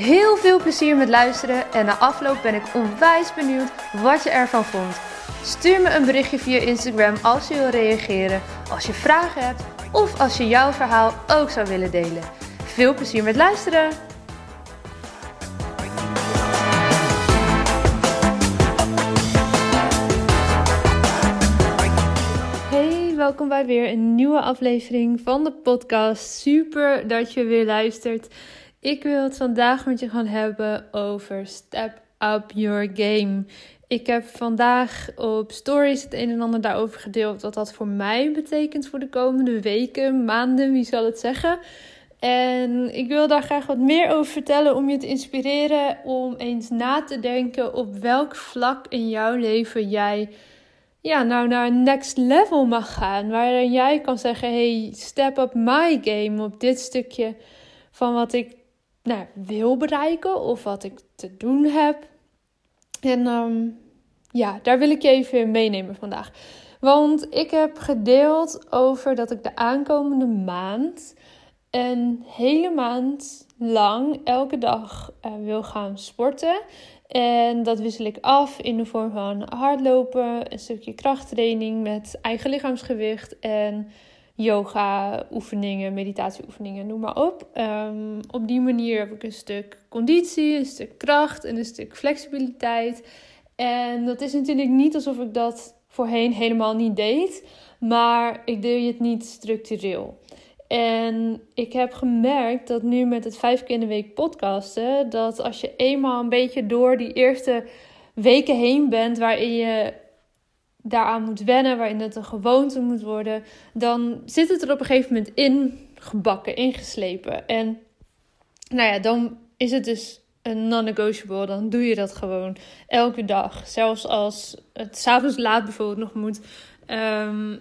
Heel veel plezier met luisteren en na afloop ben ik onwijs benieuwd wat je ervan vond. Stuur me een berichtje via Instagram als je wil reageren, als je vragen hebt of als je jouw verhaal ook zou willen delen. Veel plezier met luisteren! Hey, welkom bij weer een nieuwe aflevering van de podcast. Super dat je weer luistert. Ik wil het vandaag met je gaan hebben over Step Up Your Game. Ik heb vandaag op stories het een en ander daarover gedeeld. Wat dat voor mij betekent voor de komende weken, maanden, wie zal het zeggen. En ik wil daar graag wat meer over vertellen om je te inspireren om eens na te denken op welk vlak in jouw leven jij ja, nou naar next level mag gaan. Waarin jij kan zeggen: hey, step up my game op dit stukje van wat ik nou, wil bereiken of wat ik te doen heb. En um, ja, daar wil ik je even meenemen vandaag. Want ik heb gedeeld over dat ik de aankomende maand een hele maand lang elke dag uh, wil gaan sporten. En dat wissel ik af in de vorm van hardlopen, een stukje krachttraining met eigen lichaamsgewicht en yoga oefeningen, meditatieoefeningen, noem maar op. Um, op die manier heb ik een stuk conditie, een stuk kracht en een stuk flexibiliteit. En dat is natuurlijk niet alsof ik dat voorheen helemaal niet deed, maar ik deed het niet structureel. En ik heb gemerkt dat nu met het vijf keer in de week podcasten, dat als je eenmaal een beetje door die eerste weken heen bent, waarin je daaraan moet wennen, waarin het een gewoonte moet worden, dan zit het er op een gegeven moment in gebakken, ingeslepen. En nou ja, dan is het dus een non-negotiable. Dan doe je dat gewoon elke dag. Zelfs als het s'avonds laat bijvoorbeeld nog moet. Ehm,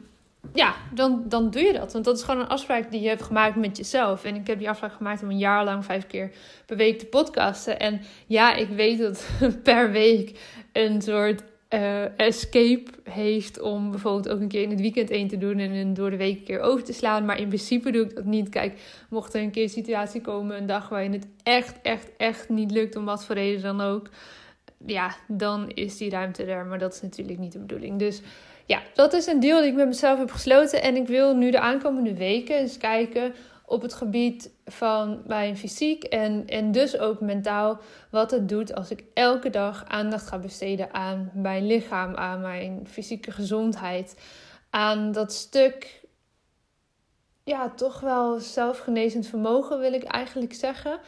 ja, dan, dan doe je dat. Want dat is gewoon een afspraak die je hebt gemaakt met jezelf. En ik heb die afspraak gemaakt om een jaar lang vijf keer per week te podcasten. En ja, ik weet dat per week een soort uh, escape heeft om bijvoorbeeld ook een keer in het weekend één te doen en een door de week een keer over te slaan. Maar in principe doe ik dat niet. Kijk, mocht er een keer een situatie komen, een dag waarin het echt, echt, echt niet lukt, om wat voor reden dan ook, ja, dan is die ruimte er. Maar dat is natuurlijk niet de bedoeling. Dus ja, dat is een deal die ik met mezelf heb gesloten. En ik wil nu de aankomende weken eens kijken op het gebied van mijn fysiek en, en dus ook mentaal. Wat het doet als ik elke dag aandacht ga besteden aan mijn lichaam, aan mijn fysieke gezondheid. Aan dat stuk, ja, toch wel zelfgenezend vermogen wil ik eigenlijk zeggen.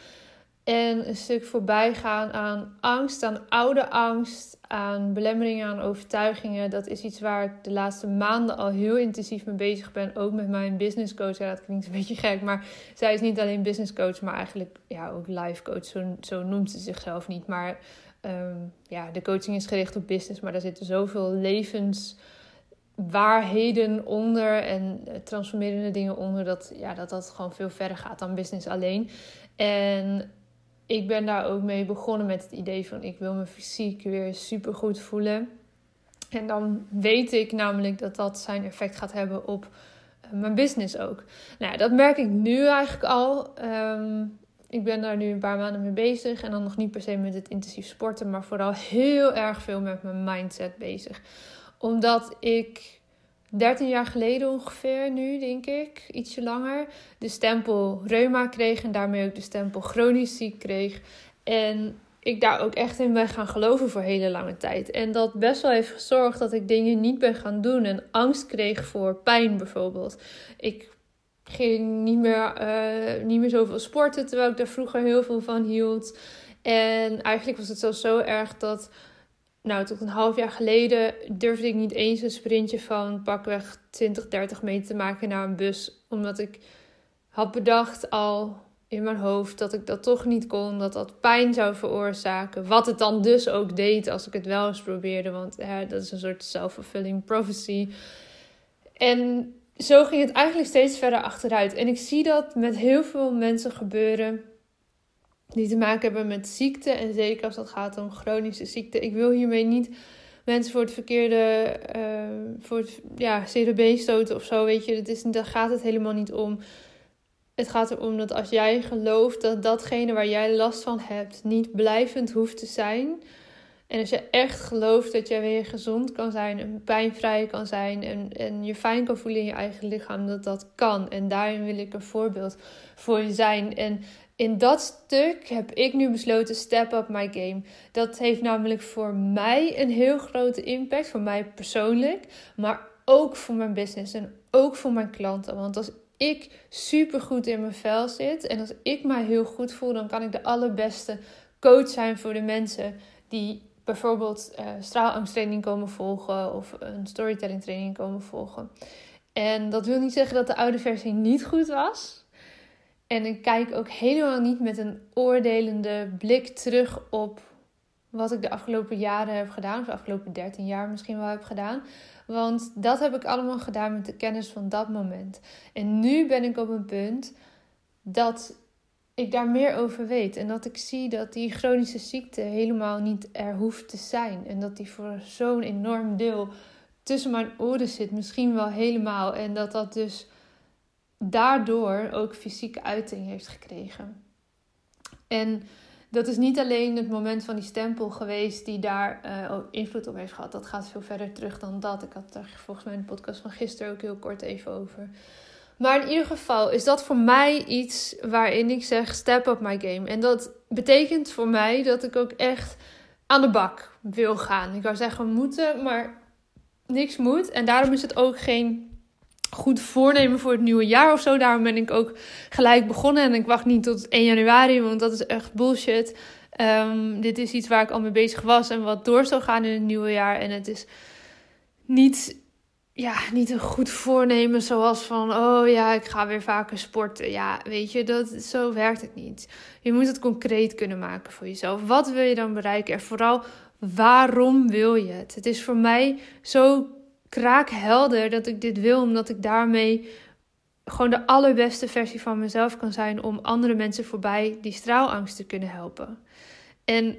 En een stuk voorbij gaan aan angst, aan oude angst, aan belemmeringen, aan overtuigingen. Dat is iets waar ik de laatste maanden al heel intensief mee bezig ben. Ook met mijn business coach. Ja, dat klinkt een beetje gek, maar zij is niet alleen business coach, maar eigenlijk ja, ook life coach. Zo, zo noemt ze zichzelf niet. Maar um, ja, de coaching is gericht op business, maar daar zitten zoveel levenswaarheden onder en transformerende dingen onder. Dat, ja, dat dat gewoon veel verder gaat dan business alleen. En ik ben daar ook mee begonnen met het idee van ik wil me fysiek weer super goed voelen. En dan weet ik namelijk dat dat zijn effect gaat hebben op eh, mijn business ook. Nou dat merk ik nu eigenlijk al. Ehm, ik ben daar nu een paar maanden mee bezig. En dan nog niet per se met het intensief sporten, maar vooral heel erg veel met mijn mindset bezig. Omdat ik 13 jaar geleden ongeveer, nu denk ik, ietsje langer, de stempel reuma kreeg en daarmee ook de stempel chronisch ziek kreeg. En ik daar ook echt in ben gaan geloven voor hele lange tijd. En dat best wel heeft gezorgd dat ik dingen niet ben gaan doen en angst kreeg voor pijn bijvoorbeeld. Ik ging niet meer, uh, niet meer zoveel sporten, terwijl ik daar vroeger heel veel van hield. En eigenlijk was het zelfs zo erg dat nou, tot een half jaar geleden durfde ik niet eens een sprintje van pakweg 20, 30 meter te maken naar een bus. Omdat ik had bedacht al in mijn hoofd dat ik dat toch niet kon, dat dat pijn zou veroorzaken. Wat het dan dus ook deed als ik het wel eens probeerde, want ja, dat is een soort self-fulfilling prophecy. En zo ging het eigenlijk steeds verder achteruit. En ik zie dat met heel veel mensen gebeuren die te maken hebben met ziekte. En zeker als het gaat om chronische ziekte. Ik wil hiermee niet mensen voor het verkeerde, uh, voor het ja, CRB stoten of zo. Weet je, dat is, daar gaat het helemaal niet om. Het gaat erom dat als jij gelooft dat datgene waar jij last van hebt niet blijvend hoeft te zijn. En als je echt gelooft dat jij weer gezond kan zijn en pijnvrij kan zijn en, en je fijn kan voelen in je eigen lichaam, dat dat kan. En daarin wil ik een voorbeeld voor je zijn. En in dat stuk heb ik nu besloten step up my game. Dat heeft namelijk voor mij een heel grote impact, voor mij persoonlijk, maar ook voor mijn business en ook voor mijn klanten. Want als ik super goed in mijn vel zit en als ik mij heel goed voel, dan kan ik de allerbeste coach zijn voor de mensen die bijvoorbeeld uh, straalangsttraining komen volgen of een storytelling training komen volgen. En dat wil niet zeggen dat de oude versie niet goed was. En ik kijk ook helemaal niet met een oordelende blik terug op wat ik de afgelopen jaren heb gedaan, of de afgelopen 13 jaar misschien wel heb gedaan. Want dat heb ik allemaal gedaan met de kennis van dat moment. En nu ben ik op een punt dat ik daar meer over weet. En dat ik zie dat die chronische ziekte helemaal niet er hoeft te zijn. En dat die voor zo'n enorm deel tussen mijn oren zit, misschien wel helemaal. En dat dat dus daardoor ook fysieke uiting heeft gekregen. En dat is niet alleen het moment van die stempel geweest die daar uh, invloed op heeft gehad. Dat gaat veel verder terug dan dat. Ik had daar volgens mij in de podcast van gisteren ook heel kort even over. Maar in ieder geval is dat voor mij iets waarin ik zeg step up my game. En dat betekent voor mij dat ik ook echt aan de bak wil gaan. Ik wou zeggen moeten, maar niks moet. En daarom is het ook geen goed voornemen voor het nieuwe jaar of zo. Daarom ben ik ook gelijk begonnen. En ik wacht niet tot 1 januari, want dat is echt bullshit. Um, dit is iets waar ik al mee bezig was en wat door zou gaan in het nieuwe jaar. En het is niet, ja, niet een goed voornemen zoals van... oh ja, ik ga weer vaker sporten. Ja, weet je, dat, zo werkt het niet. Je moet het concreet kunnen maken voor jezelf. Wat wil je dan bereiken? En vooral, waarom wil je het? Het is voor mij zo kraakhelder dat ik dit wil, omdat ik daarmee gewoon de allerbeste versie van mezelf kan zijn om andere mensen voorbij die straalangst te kunnen helpen. En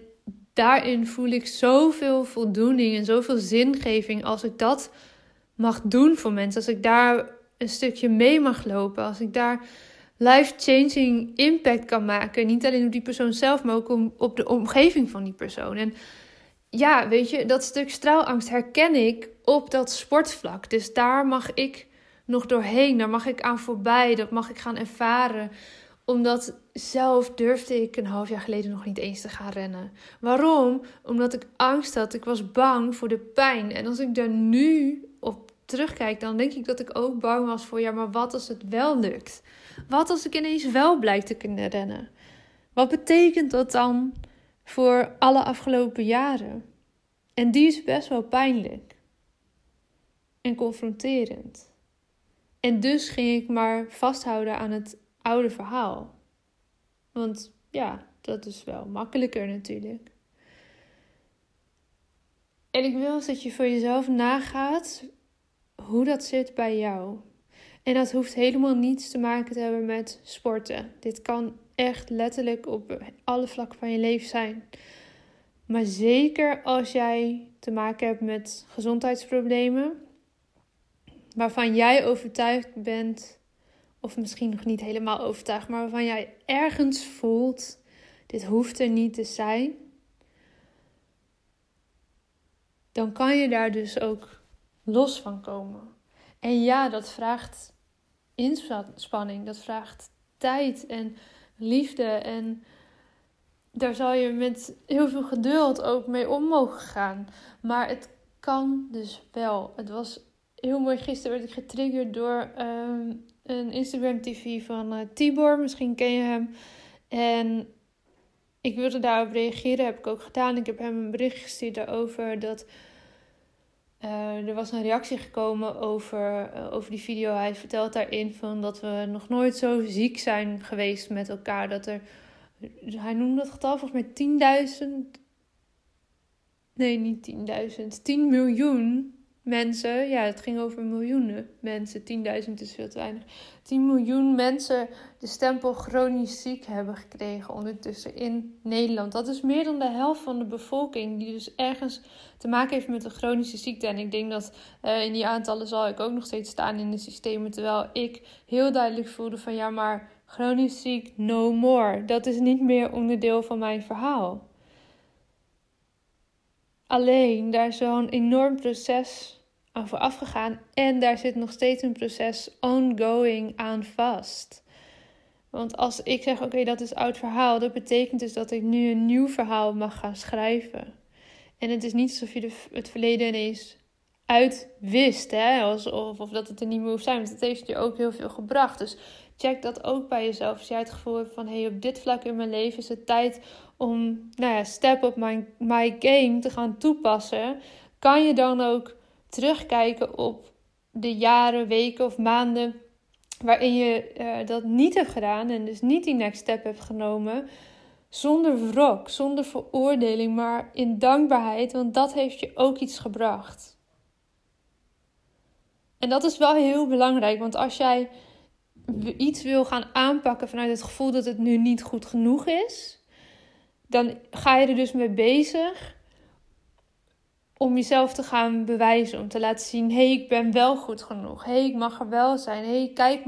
daarin voel ik zoveel voldoening en zoveel zingeving als ik dat mag doen voor mensen. Als ik daar een stukje mee mag lopen, als ik daar life-changing impact kan maken. Niet alleen op die persoon zelf, maar ook op de omgeving van die persoon. En ja, weet je, dat stuk straalangst herken ik op dat sportvlak. Dus daar mag ik nog doorheen, daar mag ik aan voorbij, dat mag ik gaan ervaren. Omdat zelf durfde ik een half jaar geleden nog niet eens te gaan rennen. Waarom? Omdat ik angst had. Ik was bang voor de pijn. En als ik daar nu op terugkijk, dan denk ik dat ik ook bang was voor, ja, maar wat als het wel lukt? Wat als ik ineens wel blijk te kunnen rennen? Wat betekent dat dan voor alle afgelopen jaren? En die is best wel pijnlijk en confronterend. En dus ging ik maar vasthouden aan het oude verhaal. Want ja, dat is wel makkelijker natuurlijk. En ik wil dat je voor jezelf nagaat hoe dat zit bij jou. En dat hoeft helemaal niets te maken te hebben met sporten. Dit kan echt letterlijk op alle vlakken van je leven zijn. Maar zeker als jij te maken hebt met gezondheidsproblemen, waarvan jij overtuigd bent, of misschien nog niet helemaal overtuigd, maar waarvan jij ergens voelt: dit hoeft er niet te zijn, dan kan je daar dus ook los van komen. En ja, dat vraagt inspanning, dat vraagt tijd en liefde en daar zal je met heel veel geduld ook mee om mogen gaan. Maar het kan dus wel. Het was heel mooi. Gisteren werd ik getriggerd door ehm, een Instagram TV van uh, Tibor. Misschien ken je hem. En ik wilde daarop reageren. Heb ik ook gedaan. Ik heb hem een bericht gestuurd daarover dat uh, er was een reactie gekomen over, uh, over die video. Hij vertelt daarin van dat we nog nooit zo ziek zijn geweest met elkaar. Dat er, hij noemde dat getal volgens mij 10.000. Nee, niet 10.000. 10 miljoen mensen, ja, het ging over miljoenen mensen. 10.000 is veel te weinig. 10 miljoen mensen de stempel chronisch ziek hebben gekregen ondertussen in Nederland. Dat is meer dan de helft van de bevolking die dus ergens te maken heeft met een chronische ziekte. En ik denk dat uh, in die aantallen zal ik ook nog steeds staan in de systemen. Terwijl ik heel duidelijk voelde van ja, maar chronisch ziek, no more. Dat is niet meer onderdeel van mijn verhaal. Alleen, daar is zo'n enorm proces aan vooraf gegaan. En daar zit nog steeds een proces ongoing aan vast. Want als ik zeg, oké, dat is oud verhaal, dat betekent dus dat ik nu een nieuw verhaal mag gaan schrijven. En het is niet alsof je het verleden ineens uitwist, hè? Alsof, of dat het er niet meer hoeft zijn. Want het heeft je ook heel veel gebracht. Dus check dat ook bij jezelf. Als jij het gevoel hebt van, hey, op dit vlak in mijn leven is het tijd om, nou ja, step op my, my game te gaan toepassen. Kan je dan ook terugkijken op de jaren, weken of maanden waarin je uh, dat niet hebt gedaan en dus niet die next step hebt genomen, zonder wrok, zonder veroordeling, maar in dankbaarheid, want dat heeft je ook iets gebracht. En dat is wel heel belangrijk, want als jij iets wil gaan aanpakken vanuit het gevoel dat het nu niet goed genoeg is, dan ga je er dus mee bezig om jezelf te gaan bewijzen, om te laten zien: hé, hey, ik ben wel goed genoeg. Hé, hey, ik mag er wel zijn. Hé, hey, kijk,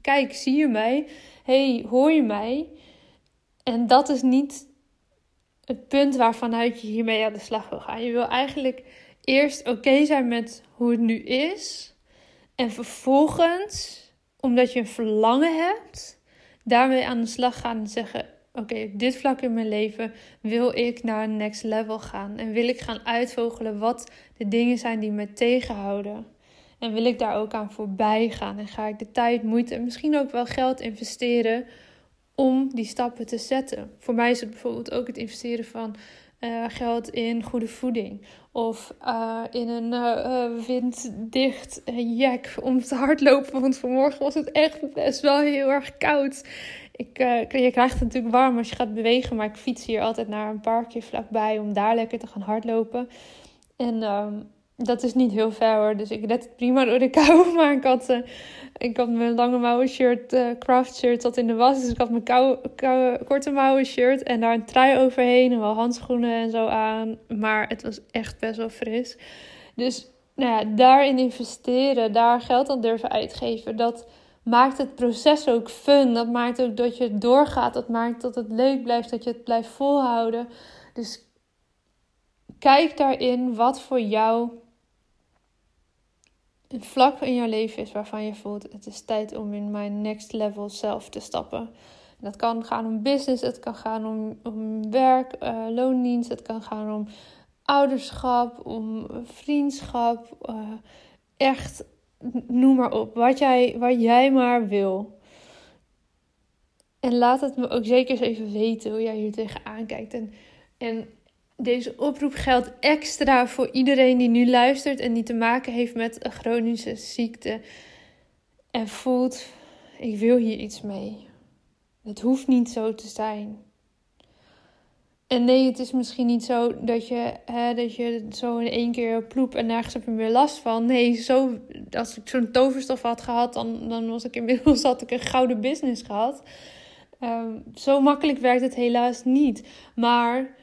kijk, zie je mij? Hé, hoor je mij? En dat is niet het punt waarvanuit je hiermee aan de slag wil gaan. Je wil eigenlijk eerst oké zijn met hoe het nu is. En vervolgens, omdat je een verlangen hebt, daarmee aan de slag gaan en zeggen: Oké, dit vlak in mijn leven wil ik naar een next level gaan. En wil ik gaan uitvogelen wat de dingen zijn die me tegenhouden. En wil ik daar ook aan voorbij gaan. En ga ik de tijd, moeite en misschien ook wel geld investeren om die stappen te zetten. Voor mij is het bijvoorbeeld ook het investeren van uh, geld in goede voeding. Of uh, in een uh, winddicht jack om te hardlopen. Want vanmorgen was het echt best wel heel erg koud. Ik, je krijgt het natuurlijk warm als je gaat bewegen. Maar ik fiets hier altijd naar een parkje vlakbij om daar lekker te gaan hardlopen. En ehm, dat is niet heel ver hoor. Dus ik red het prima door de kou. Maar ik had, uh, ik had mijn lange mouwen shirt, uh, craft shirt, tot in de was. Dus ik had mijn kou, kou, korte mouwen shirt en daar een trui overheen. En wel handschoenen en zo aan. Maar het was echt best wel fris. Dus nou ja, daarin investeren, daar geld aan durven uitgeven. Dat maakt het proces ook fun. Dat maakt ook dat je doorgaat. Dat maakt dat het leuk blijft, dat je het blijft volhouden. Dus kijk daarin wat voor jou een vlak in jouw leven is waarvan je voelt: het is tijd om in mijn next level zelf te stappen. dat kan gaan om business, het kan gaan om, om werk, uh, loondienst, het kan gaan om ouderschap, om vriendschap. Uh, echt, noem maar op, wat jij, wat jij maar wil. En laat het me ook zeker eens even weten hoe jij hier tegenaan kijkt. En, en deze oproep geldt extra voor iedereen die nu luistert en die te maken heeft met een chronische ziekte. En voelt, ik wil hier iets mee. Het hoeft niet zo te zijn. En nee, het is misschien niet zo dat je, hè, dat je zo in één keer ploep en nergens heb je meer last van. Nee, zo, als ik zo'n toverstof had gehad, dan, dan was ik inmiddels had ik een gouden business gehad. Um, zo makkelijk werkt het helaas niet. Maar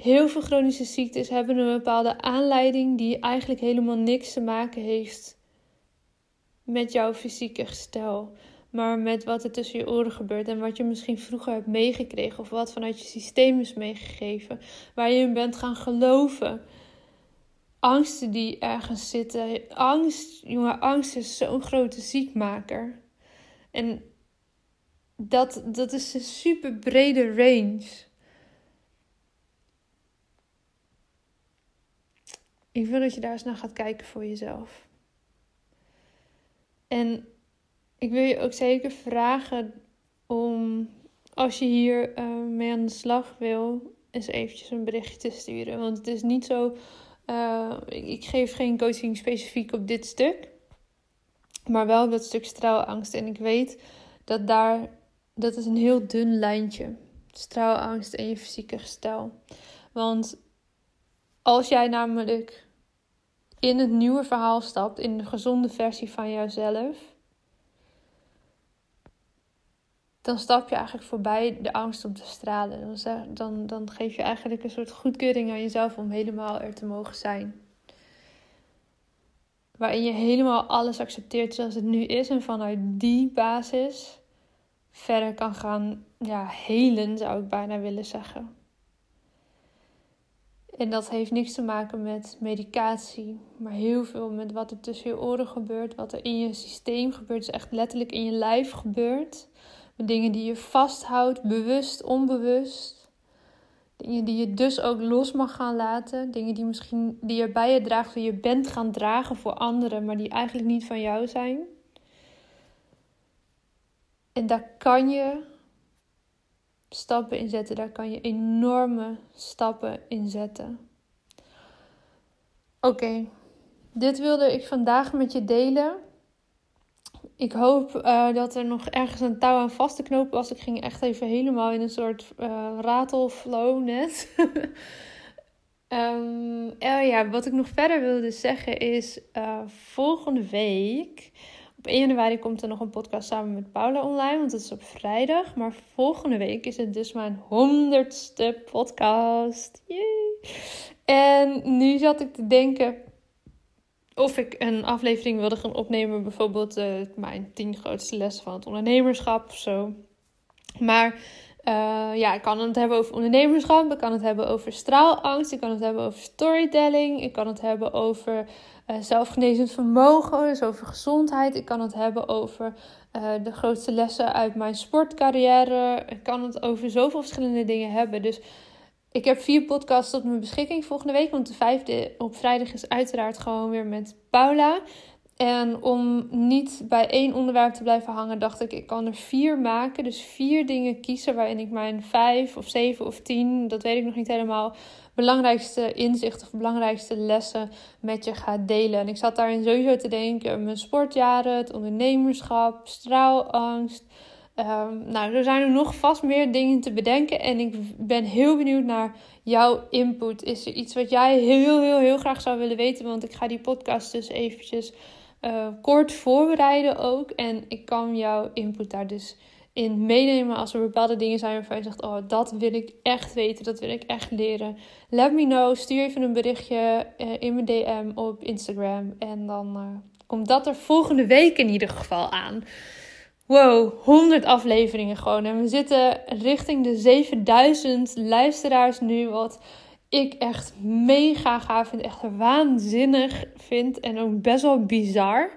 heel veel chronische ziektes hebben een bepaalde aanleiding die eigenlijk helemaal niks te maken heeft met jouw fysieke gestel. Maar met wat er tussen je oren gebeurt en wat je misschien vroeger hebt meegekregen of wat vanuit je systeem is meegegeven, waar je in bent gaan geloven. Angsten die ergens zitten. Angst, jongen, angst is zo'n grote ziekmaker. En dat, dat is een super brede range. Ik wil dat je daar eens naar gaat kijken voor jezelf. En ik wil je ook zeker vragen om, als je hier uh, mee aan de slag wil, eens eventjes een berichtje te sturen. Want het is niet zo Uh, ik geef geen coaching specifiek op dit stuk. Maar wel op dat stuk straalangst. En ik weet dat daar, dat is een heel dun lijntje. Straalangst en je fysieke gestel. Want als jij namelijk in het nieuwe verhaal stapt, in de gezonde versie van jouzelf, dan stap je eigenlijk voorbij de angst om te stralen. Dan, dan, dan geef je eigenlijk een soort goedkeuring aan jezelf om helemaal er te mogen zijn. Waarin je helemaal alles accepteert zoals het nu is en vanuit die basis verder kan gaan ja, helen, zou ik bijna willen zeggen. En dat heeft niks te maken met medicatie, maar heel veel met wat er tussen je oren gebeurt, wat er in je systeem gebeurt, dus echt letterlijk in je lijf gebeurt. Met dingen die je vasthoudt, bewust, onbewust. Dingen die je dus ook los mag gaan laten. Dingen die misschien die je bij je draagt, die je bent gaan dragen voor anderen, maar die eigenlijk niet van jou zijn. En daar kan je stappen in zetten. Daar kan je enorme stappen in zetten. Oké, dit wilde ik vandaag met je delen. Ik hoop uh, dat er nog ergens een touw aan vast te knopen was. Ik ging echt even helemaal in een soort uh, ratelflow net. um, ja, wat ik nog verder wilde zeggen is: volgende week op 1 januari komt er nog een podcast samen met Paula online, want het is op vrijdag. Maar volgende week is het dus mijn honderdste podcast. Yay! En nu zat ik te denken of ik een aflevering wilde gaan opnemen, bijvoorbeeld uh, mijn tien grootste lessen van het ondernemerschap of zo. Maar uh, ja, ik kan het hebben over ondernemerschap, ik kan het hebben over straalangst, ik kan het hebben over storytelling, ik kan het hebben over uh, zelfgenezend vermogen, dus over gezondheid. Ik kan het hebben over uh, de grootste lessen uit mijn sportcarrière. Ik kan het over zoveel verschillende dingen hebben. Dus ik heb vier podcasts tot mijn beschikking volgende week. Want de vijfde op vrijdag is uiteraard gewoon weer met Paula. En om niet bij één onderwerp te blijven hangen, dacht ik, ik kan er vier maken. Dus vier dingen kiezen waarin ik mijn vijf of zeven of tien, dat weet ik nog niet helemaal, belangrijkste inzichten of belangrijkste lessen met je ga delen. En ik zat daarin sowieso te denken, mijn sportjaren, het ondernemerschap, straalangst. Um, nou, er zijn er nog vast meer dingen te bedenken. En ik ben heel benieuwd naar jouw input. Is er iets wat jij heel, heel, heel graag zou willen weten? Want ik ga die podcast dus eventjes uh, kort voorbereiden ook. En ik kan jouw input daar dus in meenemen als er bepaalde dingen zijn waarvan je zegt: Oh, dat wil ik echt weten, dat wil ik echt leren. Let me know. Stuur even een berichtje uh, in mijn DM op Instagram. En dan uh, komt dat er volgende week in ieder geval aan. Wow, 100 afleveringen gewoon. En we zitten richting de 7000 luisteraars nu. Wat ik echt mega gaaf vind. Echt waanzinnig vind. En ook best wel bizar.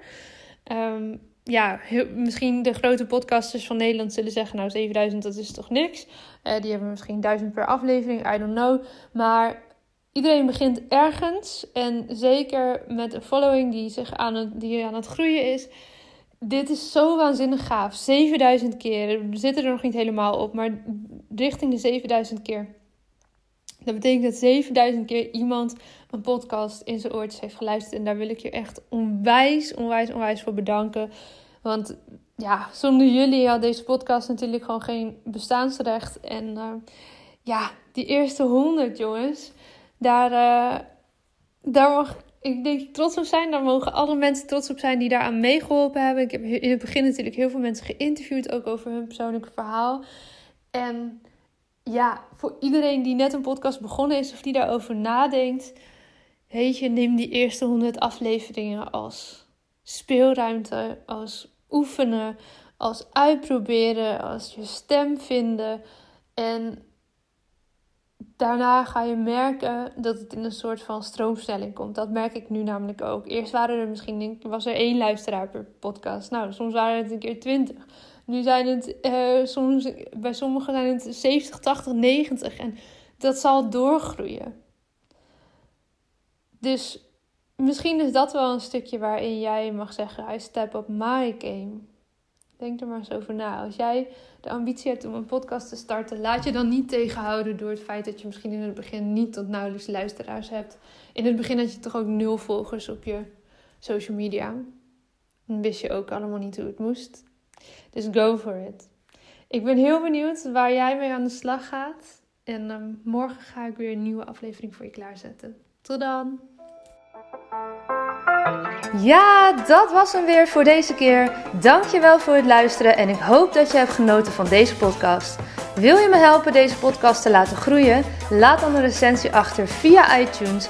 Um, ja, misschien de grote podcasters van Nederland zullen zeggen: Nou, 7000 dat is toch niks. Uh, die hebben misschien 1000 per aflevering, I don't know. Maar iedereen begint ergens. En zeker met een following die, zich aan het, die aan het groeien is. Dit is zo waanzinnig gaaf. 7000 keer. We zitten er nog niet helemaal op, maar richting de 7000 keer. Dat betekent dat 7000 keer iemand een podcast in zijn oortjes heeft geluisterd. En daar wil ik je echt onwijs, onwijs, onwijs voor bedanken. Want ja, zonder jullie had deze podcast natuurlijk gewoon geen bestaansrecht. En uh, ja, die eerste 100 jongens, daar, uh, daar mag ik denk trots op zijn. Daar mogen alle mensen trots op zijn die daaraan meegeholpen hebben. Ik heb in het begin natuurlijk heel veel mensen geïnterviewd, ook over hun persoonlijke verhaal. En ja, voor iedereen die net een podcast begonnen is of die daarover nadenkt, weet je, neem die eerste 100 afleveringen als speelruimte, als oefenen, als uitproberen, als je stem vinden. En daarna ga je merken dat het in een soort van stroomstelling komt. Dat merk ik nu namelijk ook. Eerst waren er misschien, was er één luisteraar per podcast. Nou, soms waren het een keer twintig. Nu zijn het, uh, soms, bij sommigen zijn het 70, 80, 90. En dat zal doorgroeien. Dus misschien is dat wel een stukje waarin jij mag zeggen: I step up my game. Denk er maar eens over na. Als jij de ambitie hebt om een podcast te starten, laat je dan niet tegenhouden door het feit dat je misschien in het begin niet tot nauwelijks luisteraars hebt. In het begin had je toch ook nul volgers op je social media. Dan wist je ook allemaal niet hoe het moest. Dus go for it. Ik ben heel benieuwd waar jij mee aan de slag gaat. En um, morgen ga ik weer een nieuwe aflevering voor je klaarzetten. Tot dan! Ja, dat was hem weer voor deze keer. Dankjewel voor het luisteren en ik hoop dat je hebt genoten van deze podcast. Wil je me helpen deze podcast te laten groeien? Laat dan een recensie achter via iTunes